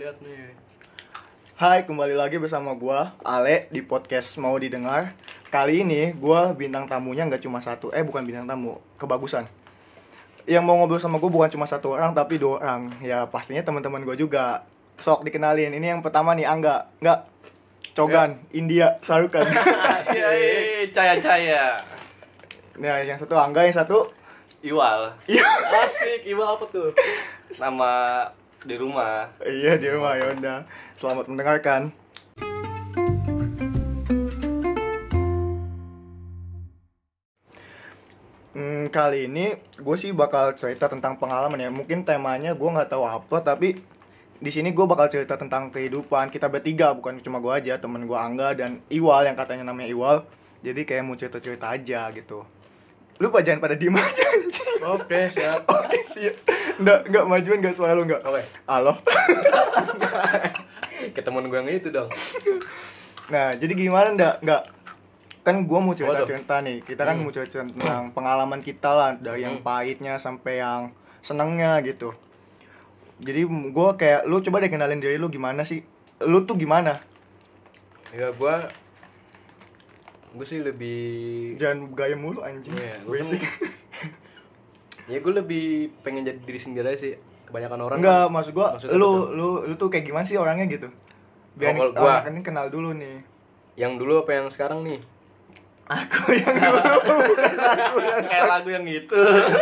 lihat nih. Hai, kembali lagi bersama gua Ale di podcast Mau Didengar. Kali ini gua bintang tamunya nggak cuma satu, eh bukan bintang tamu, kebagusan. Yang mau ngobrol sama gua bukan cuma satu orang tapi dua orang. Ya pastinya teman-teman gua juga. Sok dikenalin. Ini yang pertama nih Angga, nggak Cogan, India, Sarukan. Iya, iya, caya-caya. nah, yang satu Angga, yang satu Iwal. Iya. Asik, Iwal apa tuh? Nama di rumah. Iya di rumah ya udah. Selamat mendengarkan. Hmm, kali ini gue sih bakal cerita tentang pengalaman ya. Mungkin temanya gue nggak tahu apa, tapi di sini gue bakal cerita tentang kehidupan kita bertiga, bukan cuma gue aja, temen gue Angga dan Iwal yang katanya namanya Iwal. Jadi kayak mau cerita-cerita aja gitu. Lu pak jangan pada diem aja anjing. Oke, siap. Oke sih. Nggak, nggak majuan nggak suara lu nggak. Oke. Halo. Ke temen gue yang itu dong. Nah, jadi gimana ndak? Nggak kan gua mau cerita cerita nih. Kita kan Hmm. mau cerita tentang pengalaman kita lah dari yang Hmm. pahitnya sampai yang senengnya gitu. Jadi gua kayak lu coba deh kenalin diri lu gimana sih? Lu tuh gimana? Ya gue gue sih lebih Jangan gaya mulu anjing. Iya, gua kan- Basic. ya gue lebih pengen jadi diri sendiri aja sih kebanyakan orang Enggak, kan- maksud apa lu lu lu tuh kayak gimana sih orangnya gitu? Biar Oh, gua- orang ini kenal dulu nih. yang dulu apa yang sekarang nih Aku yang dulu bukan aku yang kayak lagu yang gitu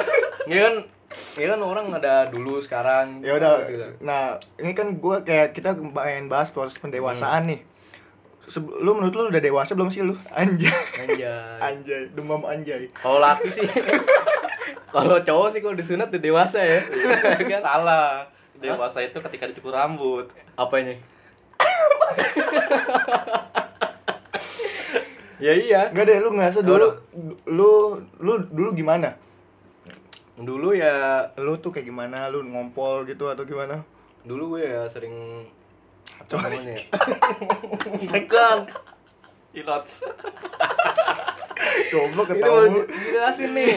ya kan ya kan orang ada dulu sekarang ya udah gitu. nah ini kan gue kayak kita main bahas proses pendewasaan Hmm. nih lu menurut lu udah dewasa belum sih lu? Anjay. Anjay. Anjay demam anjay. Kalau laki sih. Kalau cowok sih kalau disunat udah dewasa ya. Kan? Salah. Dewasa itu ketika dicukur rambut. apa ini? Ya iya. Enggak deh lu ngerasa dulu lu lu dulu gimana? Dulu ya lu tuh kayak gimana? Lu ngompol gitu atau gimana? Dulu gue ya sering apa namanya ya? Bukan. Ilots. goblok ini mulu. jelasin nih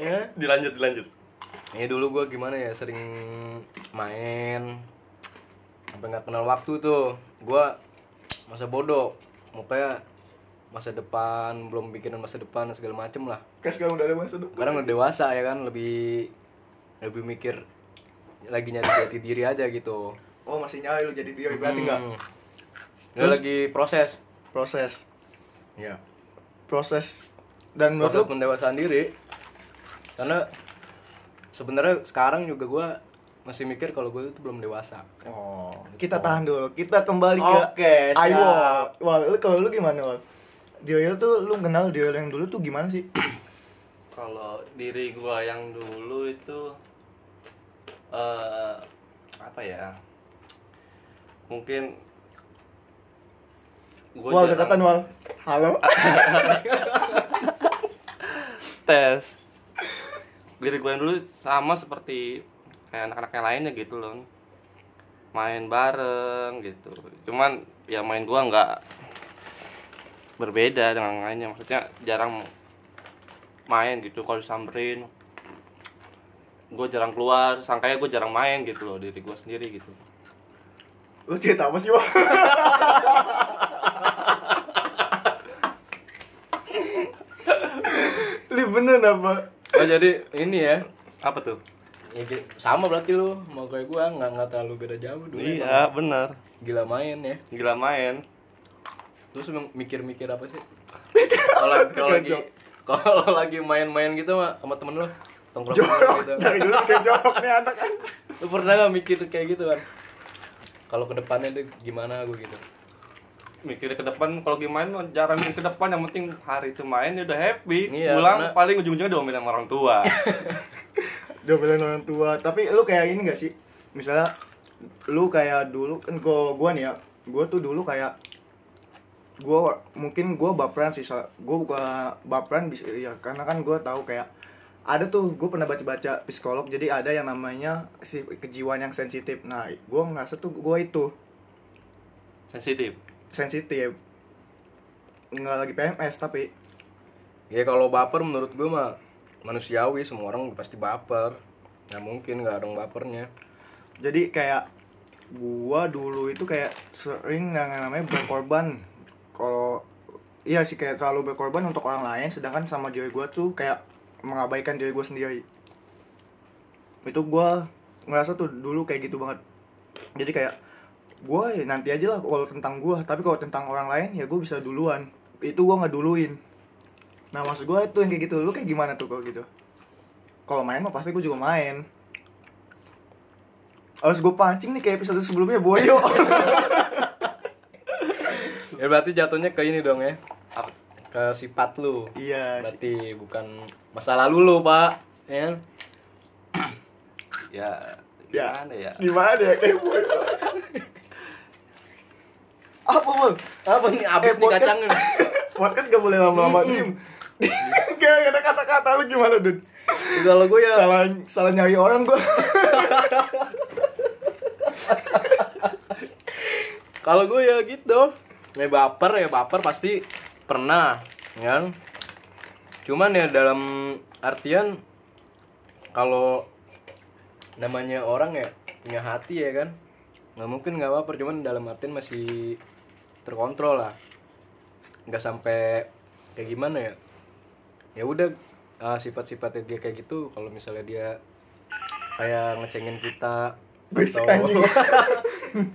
ya Dilanjut, dilanjut. ini dulu gue gimana ya sering main sampai nggak kenal waktu tuh gue masa bodoh makanya masa depan belum pikiran masa depan segala macem lah kan sekarang udah dewasa tuh sekarang udah dewasa ya kan lebih lebih mikir lagi nyari jati diri aja gitu oh masih nyari lu jadi dia berarti enggak Hmm. Ini lagi proses proses ya proses dan proses lu pendewasaan diri karena sebenarnya sekarang juga gue masih mikir kalau gue itu belum dewasa Oh, kita tahan dulu. Kita kembali ke Oke, siap. Ayo. Wah, lu kalau lu gimana, Wal? Dio tuh lu kenal Dio yang dulu tuh gimana sih? Kalau diri gua yang dulu itu eh apa ya? Mungkin gua Wal, dekatan Wal. Halo. tes. Diri yang dulu sama seperti kayak anak-anak yang lainnya gitu loh. Main bareng gitu. Cuman ya main gua nggak berbeda dengan yang lainnya. Maksudnya jarang main gitu kalau disamperin gue jarang keluar sangkanya gue jarang main gitu loh diri gue sendiri gitu Lu cerita apa sih, Wal? Lu bener apa? oh jadi ini ya. Apa tuh? Ya, sama berarti lu mau kayak gua. Nggak nggak terlalu beda jauh dulu iya bener. Gila main ya. Gila main. Terus mikir-mikir apa sih? Kalau kalau lagi kalau lagi main-main gitu sama, sama temen lu tongkrong Jorok. gitu. Dari dulu kayak jorok nih anak lu pernah gak mikir kayak gitu kan kalau ke depannya tuh gimana gue gitu mikirnya ke depan kalau gimana jarang mikir ke depan yang penting hari itu main ya udah happy Iya, pulang karena- paling ujung-ujungnya diomelin sama orang tua Diomelin orang tua. Tapi lu kayak ini gak sih? Misalnya lu kayak dulu kan gua gua nih ya. Gua tuh dulu kayak gua mungkin gua baperan sih. Gua bukan baperan bisa ya karena kan gua tahu kayak ada tuh gue pernah baca-baca psikolog jadi ada yang namanya si kejiwaan yang sensitif. Nah gue ngerasa tuh gue itu sensitif? Sensitif. Nggak lagi PMS tapi ya kalau baper menurut gue mah manusiawi semua orang pasti baper. Nggak mungkin nggak ada yang bapernya. Jadi kayak gua dulu itu kayak sering yang namanya berkorban. Kalau iya sih kayak selalu berkorban untuk orang lain sedangkan sama diri gua tuh kayak mengabaikan diri gua sendiri. Itu gua ngerasa tuh dulu kayak gitu banget. Jadi kayak gua ya nanti aja lah kalau tentang gua. Tapi kalau tentang orang lain ya gua bisa duluan. Itu gua nggak duluin nah maksud gua itu yang kayak gitu. Lu kayak gimana tuh kalau gitu? Kalau main mah pasti gua juga main. Harus gue pancing nih kayak episode sebelumnya boyo. Ya berarti jatuhnya ke ini dong ya? Ke sifat lu. Iya berarti bukan masa lalu lu pak. Ya kan? ya Ya. gimana ya? Gimana ya? Kayak boyo apa bang? Apa nih? Abis Eh, nih podcast- kacangnya? Podcast gak boleh lama-lama diem Gak ada kata-kata lu gimana Dun? kalau gue ya. Salah salah nyari orang gua. Kalau gue ya gitu. Ya baper ya baper pasti pernah kan? Cuman ya dalam artian kalau namanya orang ya punya hati ya kan? Nggak mungkin nggak baper cuman dalam artian masih terkontrol lah. Nggak sampai kayak gimana ya. Ya udah ah, sifat-sifatnya dia kayak gitu. Kalau misalnya dia kayak ngecengin kita Berisik atau-.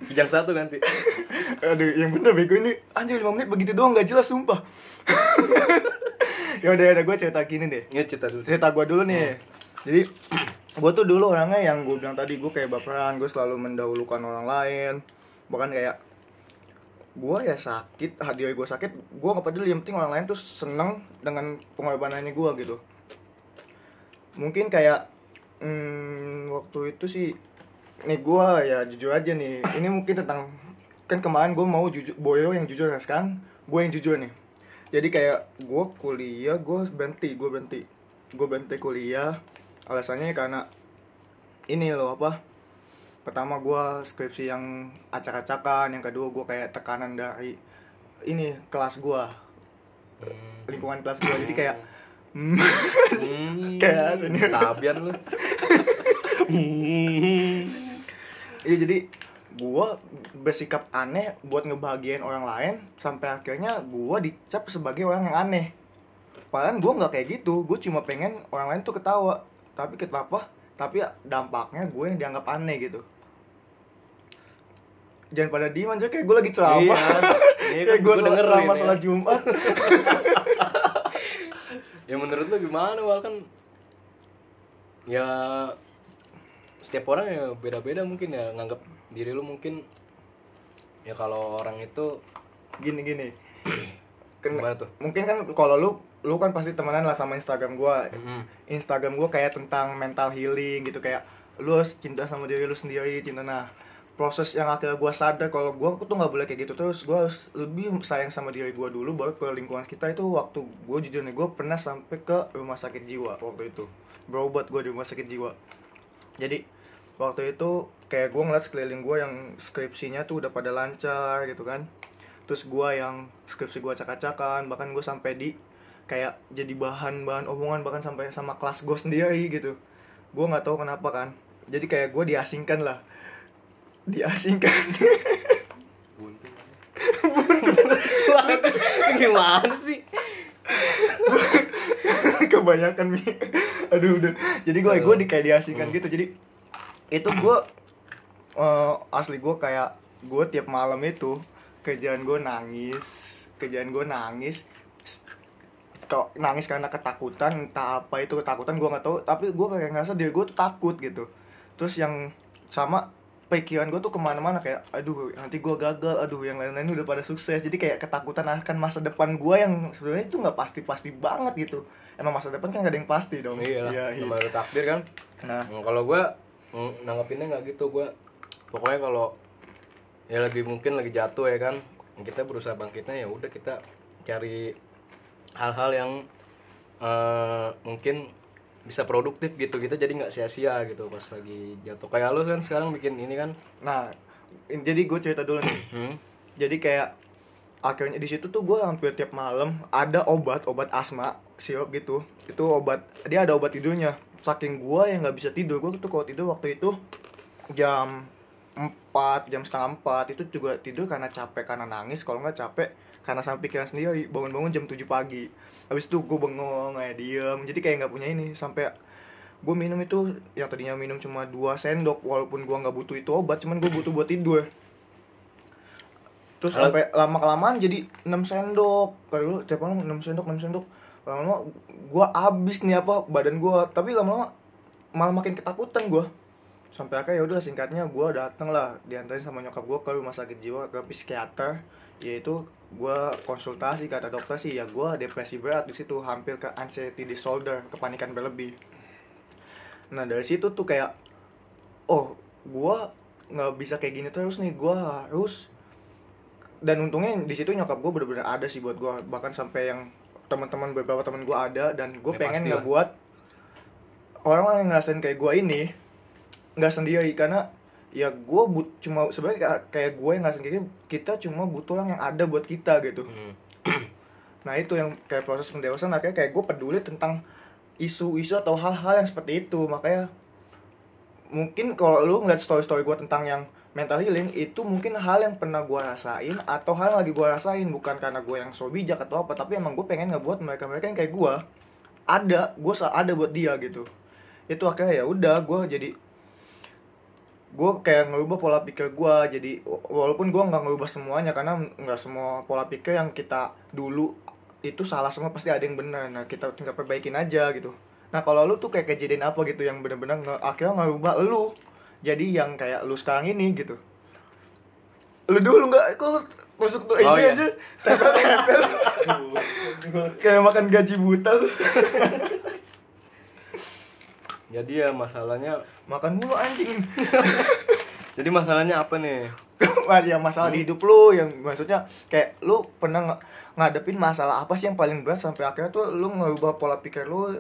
Kijang satu nanti. Aduh yang bener bego ini. Anjir 5 menit begitu doang gak jelas sumpah. Ya udah udah gue cerita gini deh. Ini cerita dulu. Cerita gue dulu nih. Jadi gue tuh dulu orangnya yang gue bilang tadi gue kayak baperan gue selalu mendahulukan orang lain. Bahkan kayak gue ya sakit hati gue sakit gue nggak peduli. Yang penting orang lain tuh seneng dengan pengorbanannya gue gitu. Mungkin kayak hmm, waktu itu sih nih gue ya jujur aja nih. Ini mungkin tentang kan kemarin gue mau jujur boyo yang jujur nah sekarang gue yang jujur nih. Jadi kayak gue kuliah gue berhenti gue berhenti gue berhenti kuliah. Alasannya karena ini loh apa? Pertama gue skripsi yang acak-acakan yang kedua gue kayak tekanan dari ini kelas gue lingkungan kelas gue jadi kayak hmm, Hmm, Kayak. Sabian lu. Iya jadi gua bersikap aneh buat ngebahagiain orang lain sampai akhirnya gua dicap sebagai orang yang aneh. Padahal gua nggak kayak gitu, gua cuma pengen orang lain tuh ketawa. Tapi kenapa? Tapi dampaknya gue yang dianggap aneh gitu. Jangan pada diem aja kayak gue lagi ceramah. Iya. Ini kayak kan gue gua dengerin ceramah ya. sholat Jumat. Ya menurut lu gimana Wal kan ya setiap orang ya beda-beda mungkin ya nganggap diri lu mungkin ya kalau orang itu gini gini. Ken- Gimana tuh? Mungkin kan kalau lu lu kan pasti temenan lah sama Instagram gua. Mm-mm. Instagram gue kayak tentang mental healing gitu kayak lu harus cinta sama diri lu sendiri cinta nah proses yang akhirnya gue sadar kalau gue tuh nggak boleh kayak gitu terus gue harus lebih sayang sama diri gue dulu baru ke lingkungan kita itu waktu gue jujur nih gue pernah sampai ke rumah sakit jiwa waktu itu berobat gue di rumah sakit jiwa jadi waktu itu kayak gue ngeliat sekeliling gue yang skripsinya tuh udah pada lancar gitu kan. Terus gue yang skripsi gue acak-acakan bahkan gue sampai di kayak jadi bahan bahan omongan bahkan sampai sama kelas gue sendiri gitu. Gue nggak tahu kenapa kan. Jadi kayak gue diasingkan lah. Diasingkan. Gimana sih? kebanyakan mi. Aduh udah. Jadi gue gue di kayak diasingkan gitu. Jadi itu gue eh, asli gue kayak gue tiap malam itu kerjaan gue nangis kerjaan gue nangis kok nangis karena ketakutan entah apa itu ketakutan gue nggak tahu. Tapi gue kayak ngerasa diri gue tuh takut gitu. Terus yang sama pikiran gue tuh ke mana-mana kayak aduh nanti gue gagal aduh yang lain-lain udah pada sukses jadi kayak ketakutan akan masa depan gue yang sebenarnya itu nggak pasti-pasti banget gitu emang masa depan kan gak ada yang pasti dong Iya lah, iya, iya. ada takdir kan. nah Hmm, kalau gua mm, nanggapinnya nggak gitu gua pokoknya kalau ya lagi mungkin lagi jatuh ya kan kita berusaha bangkitnya ya udah kita cari hal-hal yang eh, mungkin bisa produktif gitu kita jadi nggak sia-sia gitu pas lagi jatuh. Kayak lu kan sekarang bikin ini kan? Nah in- jadi gue cerita dulu nih. Hmm? jadi kayak akhirnya di situ tuh gue hampir tiap malam ada obat obat asma sirup gitu. Itu obat dia ada obat tidurnya. Saking gue yang nggak bisa tidur gue tuh kalau tidur waktu itu jam empat jam setengah empat itu juga tidur karena capek karena nangis. Kalau nggak capek karena sampai pikiran sendiri bangun-bangun jam 7 pagi habis itu gue bengong kayak diem. Jadi kayak nggak punya ini sampai gue minum itu yang tadinya minum cuma dua sendok walaupun gue nggak butuh itu obat cuman gue butuh buat tidur. Terus sampai lama kelamaan jadi 6 sendok. Kali dulu tiap malam 6 sendok 6 sendok. Lama-lama gue abis nih apa badan gue tapi lama-lama malah makin ketakutan gue sampai akhirnya ya udah singkatnya gue dateng lah. Diantarin sama nyokap gue ke rumah sakit jiwa ke psikiater. Yaitu gue konsultasi kata dokter sih ya gue depresi berat di situ hampir ke anxiety disorder kepanikan berlebih. Nah dari situ tuh kayak oh gue nggak bisa kayak gini terus nih gue harus dan untungnya di situ nyokap gue bener-bener ada sih buat gue bahkan sampai yang teman-teman beberapa teman gue ada dan gue Ya, pengen ngebuat orang-orang yang ngerasain kayak gue ini nggak sendiri karena ya gue but cuma sebenarnya kayak- gue yang kayak gini, kita cuma butuh orang yang ada buat kita gitu. Hmm. nah itu yang kayak proses pendewasaan akhirnya kayak gue peduli tentang isu-isu atau hal-hal yang seperti itu. Makanya mungkin kalau lu ngeliat story-story gue tentang yang mental healing itu mungkin hal yang pernah gue rasain atau hal yang lagi gue rasain. Bukan karena gue yang so bijak atau apa tapi emang gue pengen ngebuat mereka mereka yang kayak gue ada gue ada buat dia gitu. Itu akhirnya ya udah gue jadi gue kayak ngerubah pola pikir gue jadi walaupun gue nggak ngerubah semuanya karena nggak semua pola pikir yang kita dulu itu salah semua pasti ada yang benar. Nah kita tinggal perbaikin aja gitu. Nah kalau lu tuh kayak kejadian apa gitu yang bener-bener nge- akhirnya ngerubah lu jadi yang kayak lu sekarang ini gitu? Lu dulu nggak? Kok masuk tuh Oh, ini iya. aja? Tempel-tempel kayak makan gaji buta lu jadi ya masalahnya makan mulu anjing. Jadi masalahnya apa nih? Ya masalah di hidup lu yang maksudnya kayak lu pernah ng- ngadepin masalah apa sih yang paling berat sampai akhirnya tuh lu ngubah pola pikir lu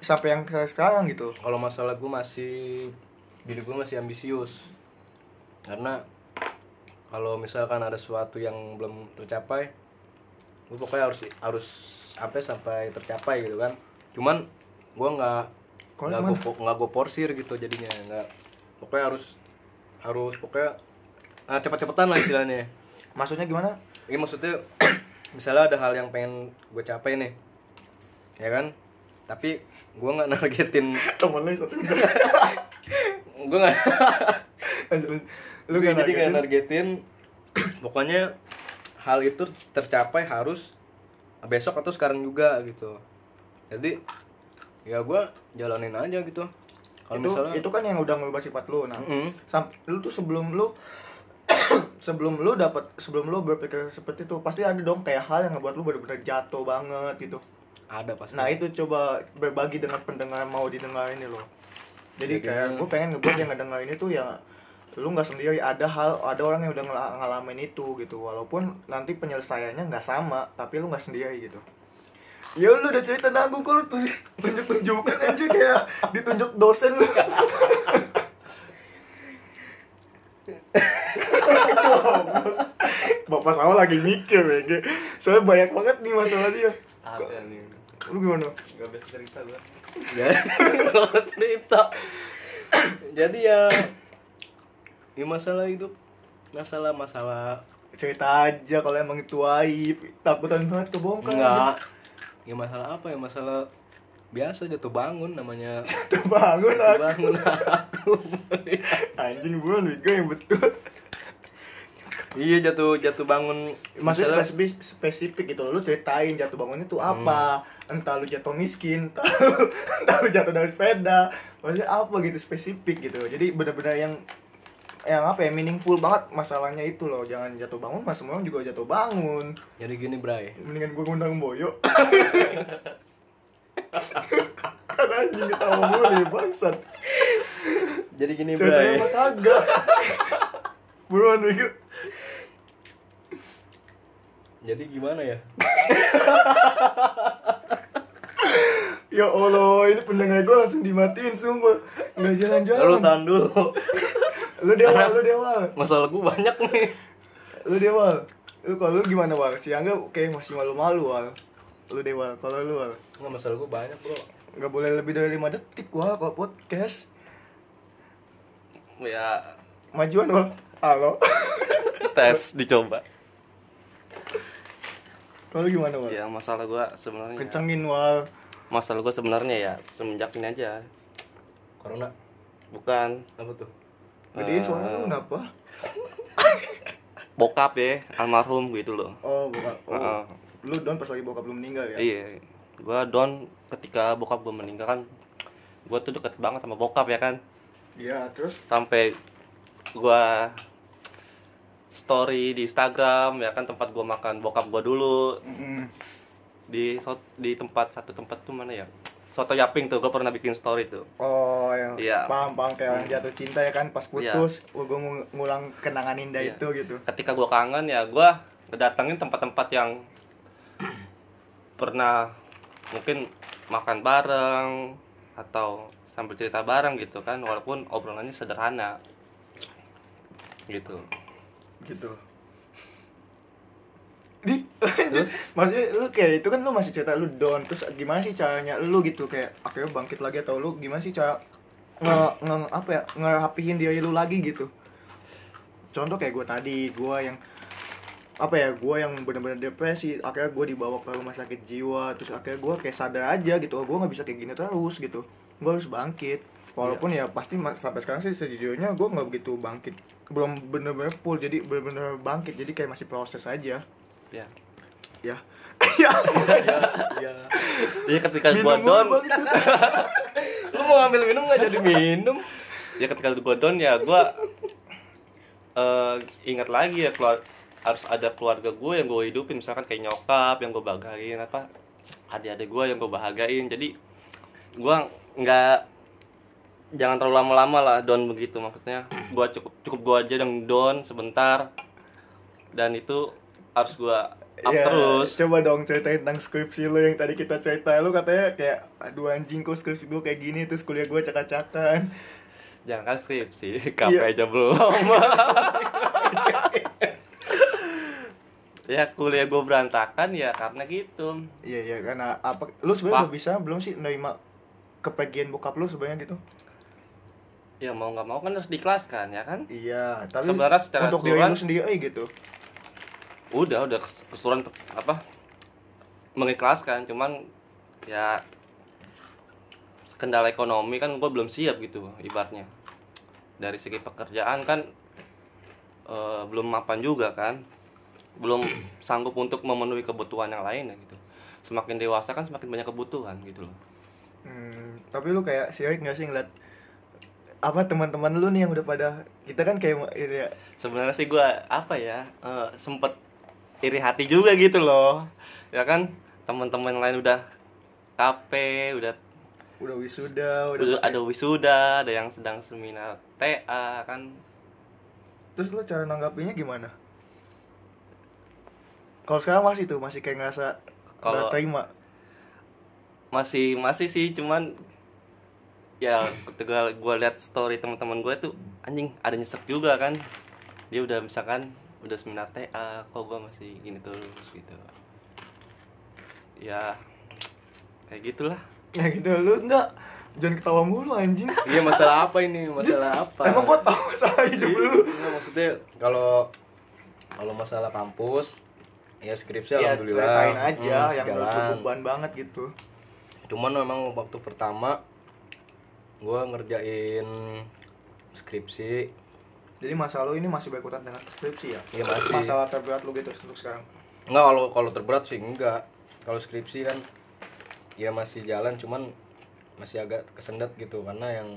sampai yang sekarang gitu? Kalau masalah gue masih diri gue masih ambisius. Karena kalau misalkan ada sesuatu yang belum tercapai gue pokoknya harus harus sampai sampai tercapai gitu kan. Cuman gue nggak nggak gue nggak gue porsir gitu jadinya nggak. Pokoknya harus harus pokoknya ah, cepet-cepetan lah istilahnya. Maksudnya gimana? Ini maksudnya misalnya ada hal yang pengen gue capai nih ya kan? Tapi gue nggak nargetin. Temen lu satu. Gue nggak lu Gue gak jadi nargetin? nargetin. Pokoknya hal itu tercapai harus besok atau sekarang juga gitu. Jadi ya gue jalanin aja gitu. Kalau misalnya itu kan yang udah ngubah sifat lu nah. Mm-mm. sam- lu tuh sebelum lu sebelum lu dapat sebelum lu berpikir seperti itu pasti ada dong kayak hal yang ngebuat lu bener-bener jatuh banget gitu. Ada pasti. Nah itu coba berbagi dengan pendengar mau didengar ini loh. Jadi Jadi kayak gue pengen ngebuat yang ngedengar ini tuh ya lu nggak sendiri ada hal ada orang yang udah ngalamin itu gitu. Walaupun nanti penyelesaiannya nggak sama tapi lu nggak sendiri gitu ya lu udah cerita nanggung kok lu tunjuk tunjuk tunjukkan aja kayak ditunjuk dosen lu. Bapak sama lagi mikir ya Ge. soalnya banyak banget nih masalah dia. Nih? Lu gimana? Gak bisa cerita gua. Kalau cerita. Jadi ya ya masalah hidup masalah masalah cerita aja kalau emang itu aib. Takutan banget kebongkar enggak ya masalah apa ya? Masalah biasa jatuh bangun namanya. Terbangun jatuh aku. bangun aku. Anjing bukan gue yang betul. Iya jatuh jatuh bangun. Maksudnya misalnya- spesifik, spesifik gitu lu ceritain jatuh bangunnya tuh apa. Entah lu jatuh miskin entah lu, entah lu jatuh dari sepeda. Maksudnya apa gitu spesifik gitu. Jadi benar-benar yang yang apa ya meaningful banget masalahnya itu loh. Jangan jatuh bangun mas semua orang juga jatuh bangun. Jadi gini bray. Mendingan gue ngundang boyo kan anjing ketawa mulu ya bangsat. Jadi gini ceritanya bray. mah kagak. Buruan Bego jadi gimana ya? Ya Allah, ini pendengar gue langsung dimatiin sumpah. Nggak lu jalan-jalan tahan dulu Lu dewa, lu dewa. masalah gue banyak nih. Lu dewa. Lu kalau lu gimana Wal? Si Angga kayak masih malu-malu Wal. Lu dewa, kalau lu Wal. Nggak masalah gue banyak bro. Nggak boleh lebih dari 5 detik Wal kalau podcast. Ya. Majuan wal. Halo. Tes dicoba. Kalau gimana wal? Ya masalah gua sebenarnya. Kencengin wal. Masalah gua sebenarnya ya semenjak ini aja. Corona. Bukan. Apa tuh gedein Eh. suara lu kenapa? Bokap ya almarhum gitu loh. Oh bukan oh. Lu don pas lagi bokap belum meninggal ya? Iya. Gua down ketika bokap gua meninggal kan gua tuh deket banget sama bokap ya kan? Iya terus? Sampai gua story di Instagram ya kan tempat gua makan bokap gua dulu. Mm, di so- di tempat satu tempat tuh mana ya soto yaping tuh gua pernah bikin story tuh. Oh ya Iya. paham paham kayak orang jatuh cinta ya kan pas Iya. putus gue ngulang kenangan indah Iya. itu gitu. Ketika gua kangen ya gua ngedatengin tempat-tempat yang pernah mungkin makan bareng atau sambil cerita bareng gitu kan walaupun obrolannya sederhana. Gitu. Gitu maksudnya lu kayak itu kan lu masih cerita lu down terus gimana sih caranya lu gitu kayak akhirnya bangkit lagi atau lu gimana sih cara nge, nge apa ya ngerapihin diri lu lagi gitu. Contoh kayak gue tadi gue yang apa ya gue yang bener-bener depresi akhirnya gue dibawa ke rumah sakit jiwa terus akhirnya gue kayak sadar aja gitu oh gue nggak bisa kayak gini terus gitu. Gue harus bangkit. Walaupun ya pasti sampai sekarang sih sejujurnya gue nggak begitu bangkit belum bener-bener full jadi bener-bener bangkit jadi kayak masih proses aja. Ya ya. Ya. Ya ketika gua down. lu mau ngambil minum nggak jadi minum? Ya ketika gua down ya gua eh ingat lagi ya keluar harus ada keluarga gue yang gue hidupin. Misalkan kayak nyokap yang gue banggain apa adik-adik gue yang gue bahagiain jadi gua nggak jangan terlalu lama-lama lah down begitu. Maksudnya gua cukup cukup gua aja yang down sebentar. Dan itu harus gua up Ya, terus. coba dong ceritain tentang skripsi lu yang tadi kita cerita. Lu katanya kayak aduh anjing kok skripsi gue kayak gini? Terus kuliah gue cakak-cakan. Jangan kan skripsi Iya. aja belum. Ya kuliah gue berantakan ya karena gitu. Iya iya karena apa lu sebenarnya udah bisa belum sih nerima kepergian bokap lu sebenarnya gitu? Ya mau nggak mau kan harus dikelaskan ya kan? Iya tapi Sebenarnya secara untuk diri lu sendiri eh, gitu udah udah kes- keseluruhan apa mengikhlaskan cuman ya kendala ekonomi kan gue belum siap gitu ibaratnya. Dari segi pekerjaan kan eh, belum mapan juga kan. Belum sanggup untuk memenuhi kebutuhan yang lain gitu. Semakin dewasa kan semakin banyak kebutuhan gitu loh. Hmm, tapi lu kayak sirik nggak sih ngeliat apa teman-teman lu nih yang udah pada kita kan kayak ini ya sebenarnya sih gue apa ya eh, sempet iri hati juga gitu loh. Ya kan? Teman-teman lain udah KP udah udah wisuda udah udah ada wisuda ada yang sedang seminar TA kan? Terus lu cara nanggapinnya gimana? Kalau sekarang masih tuh masih kayak ngerasa Kalau- terima. Masih masih sih cuman ya ketika gue lihat story teman-teman gue tuh anjing ada nyesek juga kan? Dia udah misalkan udah seminar TA kok gue masih gini terus gitu. Ya kayak gitulah. Ya gitu lu enggak. Jangan ketawa mulu anjing. Iya masalah apa ini? Masalah apa? emang gua tahu masalah hidup lu. Enggak, maksudnya kalau kalau masalah kampus ya skripsi ya alhamdulillah ceritain aja Hmm, yang lu cukup ban banget gitu. Cuman memang waktu pertama gua ngerjain skripsi jadi masalah lu ini masih berkutat dengan skripsi ya Iya, masih. masalah terberat lu gitu untuk sekarang Enggak kalau kalau terberat sih enggak. Kalau skripsi kan ya masih jalan cuman masih agak kesendat gitu karena yang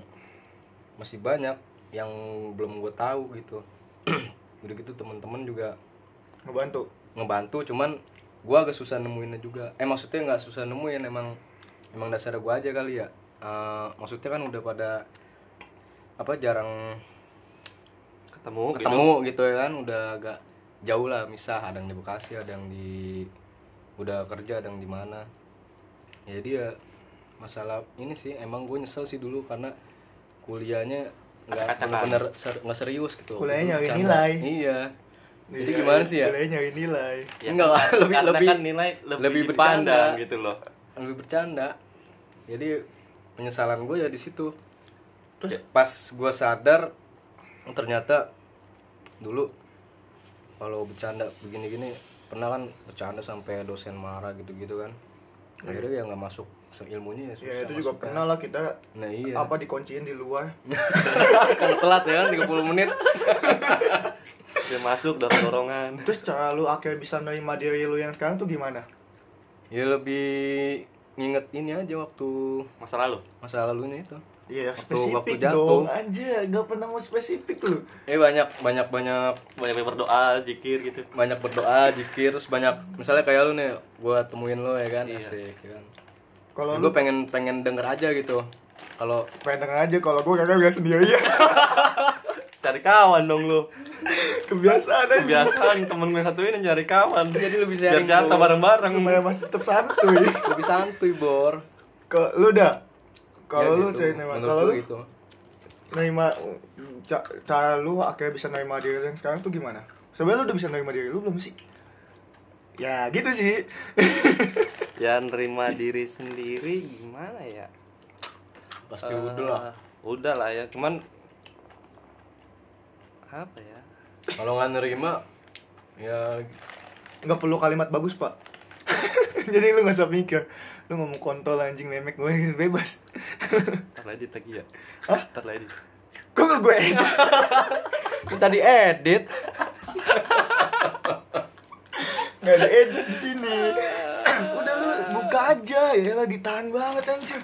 masih banyak yang belum gue tahu gitu. Udah gitu teman-teman juga ngebantu ngebantu cuman gua agak susah nemuinnya juga. Eh maksudnya nggak susah nemuin emang emang dasar gua aja kali ya. Eh, maksudnya kan udah pada apa jarang ketemu, gitu. Ketemu gitu ya kan udah agak jauh lah misah ada yang di Bekasi ada yang di udah kerja ada yang di mana. Ya jadi ya masalah ini sih emang gue nyesel sih dulu karena kuliahnya nggak bener-bener ser- nggak serius gitu. Kuliahnya nyari nilai. iya. Jadi Iya, gimana sih ya? kuliahnya nyari nilai. Ya, Enggak, karena- lebih- lebih- kan nilai lebih, lebih bercanda. gitu loh. Lebih bercanda. Jadi penyesalan gue ya di situ. Terus? Ya, pas gue sadar ternyata dulu kalau bercanda begini-gini pernah kan bercanda sampai dosen marah gitu-gitu kan. Akhirnya ya nggak masuk ilmunya ya susah ya itu juga masuknya. pernah lah kita nah iya. apa dikunciin di luar. Kan telat ya kan 30 menit. Dia masuk dorong-dorongan. terus cara lu akhirnya bisa nerima diri lu yang sekarang tuh gimana? Ya lebih nginget ini aja waktu Masa lalu. masa lalunya itu Iya, Waktu- spesifik waktu jatuh. dong. Anjir, gak pernah mau spesifik lu. eh banyak banyak banyak Banyak yang berdoa, zikir gitu. banyak berdoa jikir terus banyak misalnya kayak lu nih gua temuin lu ya kan Iya. asik ya kan Kalau gue lu pengen pengen denger aja gitu kalau pengen denger aja kalau gue kagak biasa sendirian. Cari kawan dong lu. Kebiasaan aja. Kebiasaan temen gue satu ini nyari kawan. Jadi lebih Biar sharing, jatah bro. bareng-bareng. Supaya masih tetap santuy. lebih santuy bor Kalau lu dah kalau Ya lu gitu. cari Menurut kalau lu gitu nerima ca- cara lu akhirnya bisa nerima diri lu yang sekarang tuh gimana? Sebenarnya lu udah bisa nerima diri lu belum sih? Ya gitu sih. Ya nerima diri sendiri gimana ya? pasti Eh, udah lah Udah lah ya, cuman apa ya? kalau nggak nerima ya nggak perlu kalimat bagus pak. Jadi lu nggak usah mikir. Lu ngomong kontol anjing memek gue bebas. Ntar lagi lagi ya. Hah? Ntar lagi. nggak gue edit? Minta diedit nggak ada edit di sini. Udah lu buka aja. Ya lah ditahan banget anjir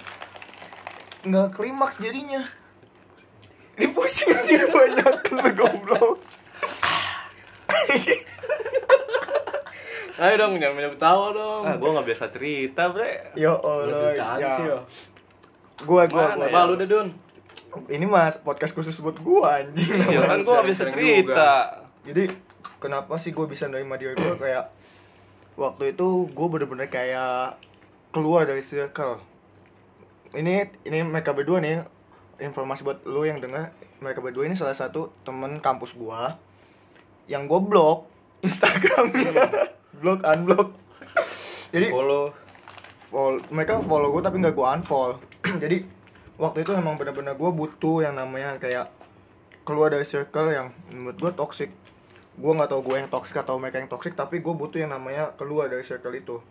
nggak klimaks jadinya dipusing aja banyak lu goblok. Ayo dong jangan banyak tawa dong. Ah, gua nggak biasa cerita, Bre. Nggak allah cercaan ya sih ya gua gua ya? apa lu deh dun ini mas podcast khusus buat gua anjing. Ya kan gua nggak biasa cerita. jadi kenapa sih gue bisa nerima diri gue kayak waktu itu gue bener-bener kayak keluar dari circle. Ini ini mereka berdua nih informasi buat lo yang dengar mereka berdua ini salah satu temen kampus gua yang gue blok Instagramnya. Blok unblock jadi follow. follow, mereka follow gue tapi nggak gue unfollow. Jadi waktu itu emang bener-bener gue butuh yang namanya kayak keluar dari circle yang menurut gue toxic. Gue nggak tahu gue yang toxic atau mereka yang toxic tapi gue butuh yang namanya keluar dari circle itu.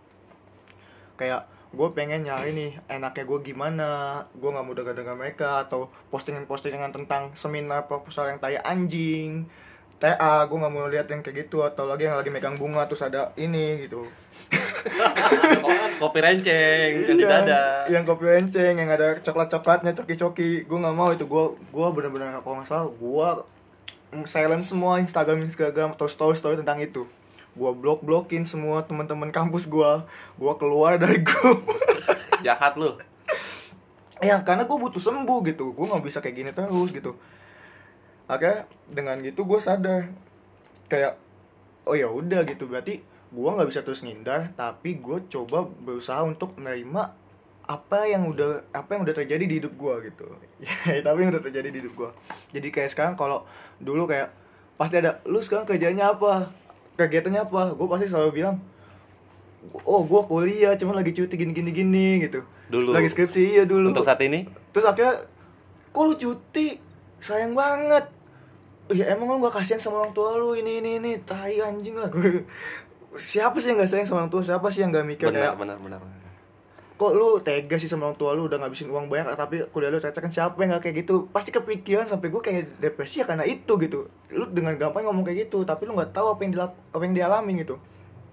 Kayak gue pengen nyari nih enaknya gue gimana gue nggak mau dengar dengar mereka atau postingan postingan tentang seminar proposal yang tai anjing. TA gue nggak mau lihat yang kayak gitu atau lagi yang lagi megang bunga terus ada ini gitu. Kopi renceng yang di Iya, dada. yang kopi enceng yang ada coklat coklatnya coki coki gue nggak mau itu gue gue bener-bener kalau nggak salah gue silent semua Instagram Instagram atau story story tentang itu gue blok blokin semua teman-teman kampus gue gue keluar dari grup Jahat lu. ya karena gue butuh sembuh gitu. Gue nggak bisa kayak gini terus gitu. Akhirnya dengan gitu gue sadar. Kayak oh ya udah gitu. Berarti gue nggak bisa terus ngindar tapi gue coba berusaha untuk menerima apa yang udah apa yang udah terjadi di hidup gue gitu. Ya tapi yang udah terjadi di hidup gue jadi kayak sekarang kalau dulu kayak pasti ada lu sekarang kerjanya apa kegiatannya apa? Gue pasti selalu bilang oh gue kuliah cuma lagi cuti gini gini gini gitu. Dulu. lagi skripsi iya dulu. Untuk saat ini? Terus akhirnya kok lu cuti? Sayang banget. Ya emang lu gak kasihan sama orang tua lu? Ini ini ini tai anjing lah. Gue siapa sih yang gak sayang sama orang tua? Siapa sih yang gak mikir benar kayak benar benar. Kok lu tega sih sama orang tua lu udah ngabisin uang banyak tapi kuliah lu cacat kan siapa yang gak kayak gitu pasti kepikiran sampai gue kayak depresi ya karena itu gitu lu dengan gampang ngomong kayak gitu tapi lu nggak tahu apa yang dilak apa yang dialami gitu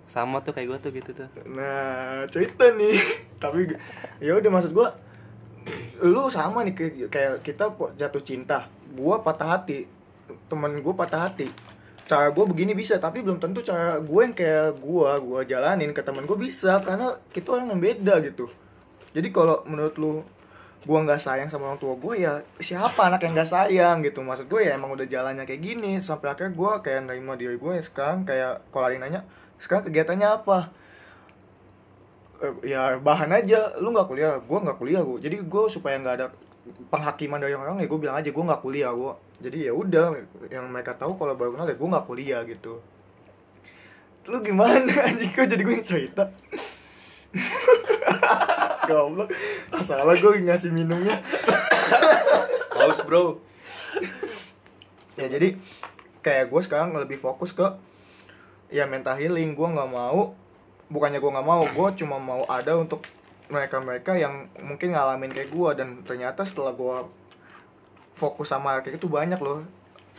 Sama tuh kayak gua tuh gitu tuh. Nah, cerita nih. Tapi ya udah maksud gua lu sama nih kayak- kita jatuh cinta. Gua patah hati. Temen gua patah hati. Cara gua begini bisa, tapi belum tentu cara gue yang kayak gua gua jalanin ke temen gua bisa karena kita orang yang beda gitu. Jadi kalau menurut lu gua nggak sayang sama orang tua gue ya siapa anak yang nggak sayang gitu? Maksud gue ya emang udah jalannya kayak gini sampai akhirnya gue kayak nerima diri gue sekarang kayak kalau ada nanya sekarang kegiatannya apa? Eh, ya bahan aja lu nggak kuliah gue nggak kuliah gue jadi gue supaya nggak ada penghakiman dari orang ya gue bilang aja gue nggak kuliah gue jadi ya udah yang mereka tahu kalau baru kenal ya gue nggak kuliah gitu. Lu gimana anjing? Kok jadi gue yang cerita? Goblok. Ah, salah gue ngasih minumnya. Haus bro. Ya jadi kayak gue sekarang lebih fokus ke ya mental healing. Gue nggak mau bukannya gue nggak mau gue cuma mau ada untuk mereka mereka yang mungkin ngalamin kayak gue dan ternyata setelah gue fokus sama kayak itu banyak loh.